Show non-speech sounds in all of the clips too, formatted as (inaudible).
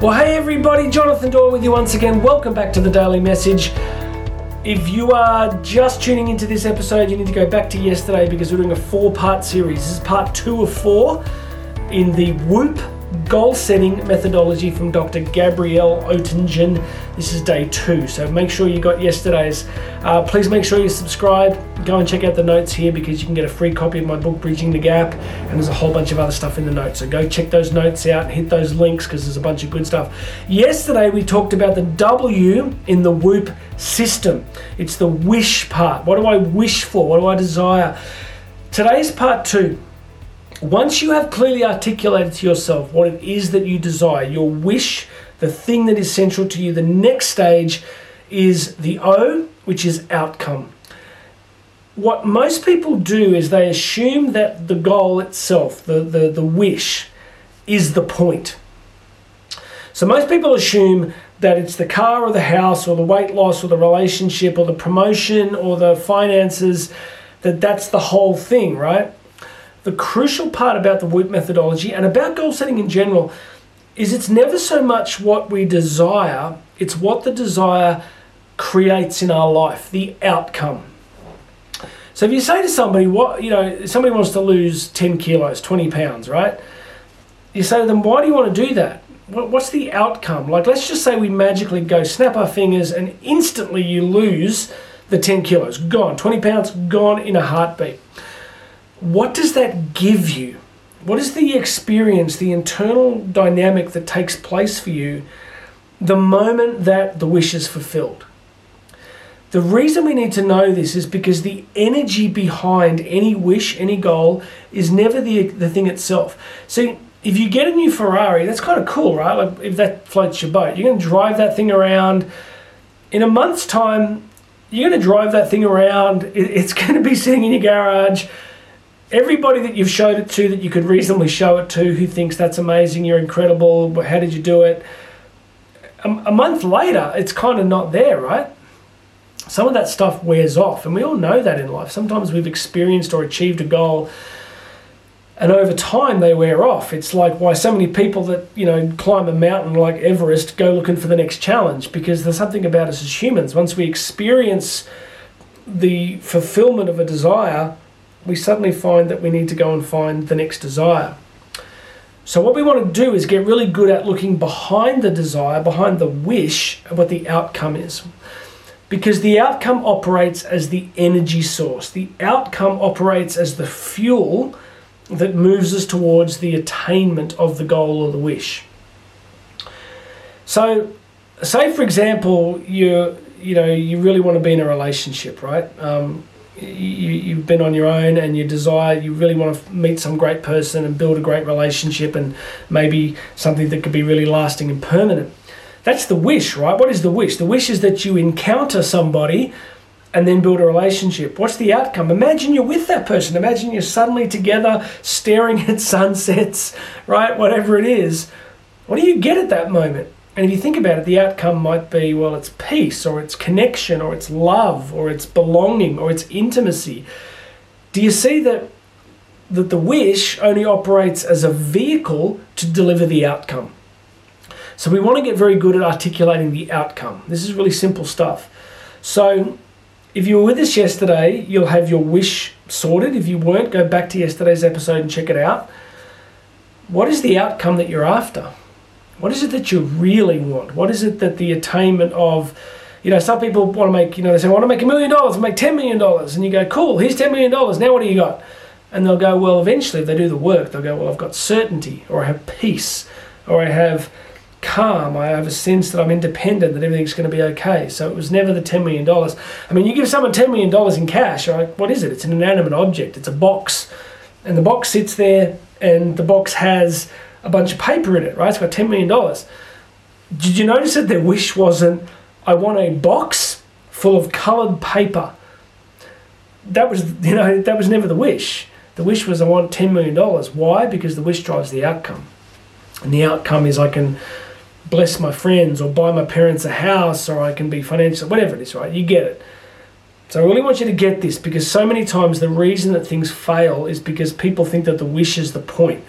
Well, hey everybody, Jonathan Doyle with you once again. Welcome back to the Daily Message. If you are just tuning into this episode, you need to go back to yesterday because we're doing a four part series. This is part two of four in the WOOP goal setting methodology from Dr. Gabrielle Oettingen. This is day two, so make sure you got yesterday's. Uh, please make sure you subscribe. Go and check out the notes here because you can get a free copy of my book, Bridging the Gap, and there's a whole bunch of other stuff in the notes. So go check those notes out hit those links because there's a bunch of good stuff. Yesterday we talked about the W in the WOOP system. It's the wish part. What do I wish for? What do I desire? Today's part two once you have clearly articulated to yourself what it is that you desire, your wish, the thing that is central to you, the next stage is the O, which is outcome. What most people do is they assume that the goal itself, the, the, the wish, is the point. So most people assume that it's the car or the house or the weight loss or the relationship or the promotion or the finances, that that's the whole thing, right? The crucial part about the WOOP methodology and about goal setting in general is it's never so much what we desire, it's what the desire creates in our life, the outcome. So if you say to somebody, what, you know, somebody wants to lose 10 kilos, 20 pounds, right? You say to them, why do you want to do that? What's the outcome? Like, let's just say we magically go snap our fingers and instantly you lose the 10 kilos, gone, 20 pounds, gone in a heartbeat what does that give you? What is the experience, the internal dynamic that takes place for you the moment that the wish is fulfilled? The reason we need to know this is because the energy behind any wish, any goal, is never the, the thing itself. See, if you get a new Ferrari, that's kind of cool, right? Like if that floats your boat, you're going to drive that thing around. In a month's time, you're going to drive that thing around. It's going to be sitting in your garage everybody that you've showed it to that you could reasonably show it to who thinks that's amazing, you're incredible, how did you do it? A, a month later, it's kind of not there, right? Some of that stuff wears off, and we all know that in life. Sometimes we've experienced or achieved a goal, and over time they wear off. It's like why so many people that you know climb a mountain like Everest go looking for the next challenge because there's something about us as humans. Once we experience the fulfillment of a desire, we suddenly find that we need to go and find the next desire. So, what we want to do is get really good at looking behind the desire, behind the wish, of what the outcome is. Because the outcome operates as the energy source, the outcome operates as the fuel that moves us towards the attainment of the goal or the wish. So, say for example, you you know you really want to be in a relationship, right? Um, you, you've been on your own and you desire, you really want to meet some great person and build a great relationship and maybe something that could be really lasting and permanent. That's the wish, right? What is the wish? The wish is that you encounter somebody and then build a relationship. What's the outcome? Imagine you're with that person. Imagine you're suddenly together staring (laughs) at sunsets, right? Whatever it is. What do you get at that moment? And if you think about it, the outcome might be well, it's peace, or it's connection, or it's love, or it's belonging, or it's intimacy. Do you see that, that the wish only operates as a vehicle to deliver the outcome? So we want to get very good at articulating the outcome. This is really simple stuff. So if you were with us yesterday, you'll have your wish sorted. If you weren't, go back to yesterday's episode and check it out. What is the outcome that you're after? What is it that you really want? What is it that the attainment of, you know, some people want to make, you know, they say, I want to make a million dollars, make $10 million. And you go, cool, here's $10 million. Now what do you got? And they'll go, well, eventually, if they do the work, they'll go, well, I've got certainty, or I have peace, or I have calm, I have a sense that I'm independent, that everything's going to be okay. So it was never the $10 million. I mean, you give someone $10 million in cash, right? What is it? It's an inanimate object, it's a box. And the box sits there, and the box has a bunch of paper in it, right? It's got $10 million. Did you notice that their wish wasn't, I want a box full of coloured paper? That was, you know, that was never the wish. The wish was, I want $10 million. Why? Because the wish drives the outcome. And the outcome is I can bless my friends or buy my parents a house or I can be financial, whatever it is, right? You get it. So I really want you to get this because so many times the reason that things fail is because people think that the wish is the point.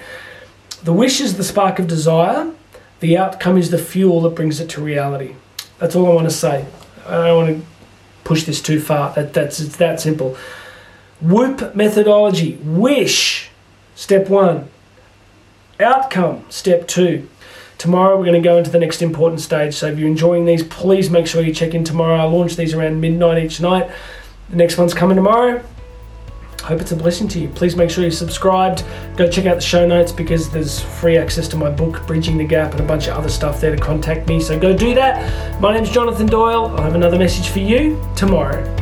The wish is the spark of desire. The outcome is the fuel that brings it to reality. That's all I want to say. I don't want to push this too far. That, that's it's that simple. WOOP methodology. Wish. Step one. Outcome. Step two. Tomorrow we're going to go into the next important stage. So if you're enjoying these, please make sure you check in tomorrow. I launch these around midnight each night. The next one's coming tomorrow. Hope it's a blessing to you. Please make sure you're subscribed. Go check out the show notes because there's free access to my book, Bridging the Gap, and a bunch of other stuff there to contact me. So go do that. My name's Jonathan Doyle. I'll have another message for you tomorrow.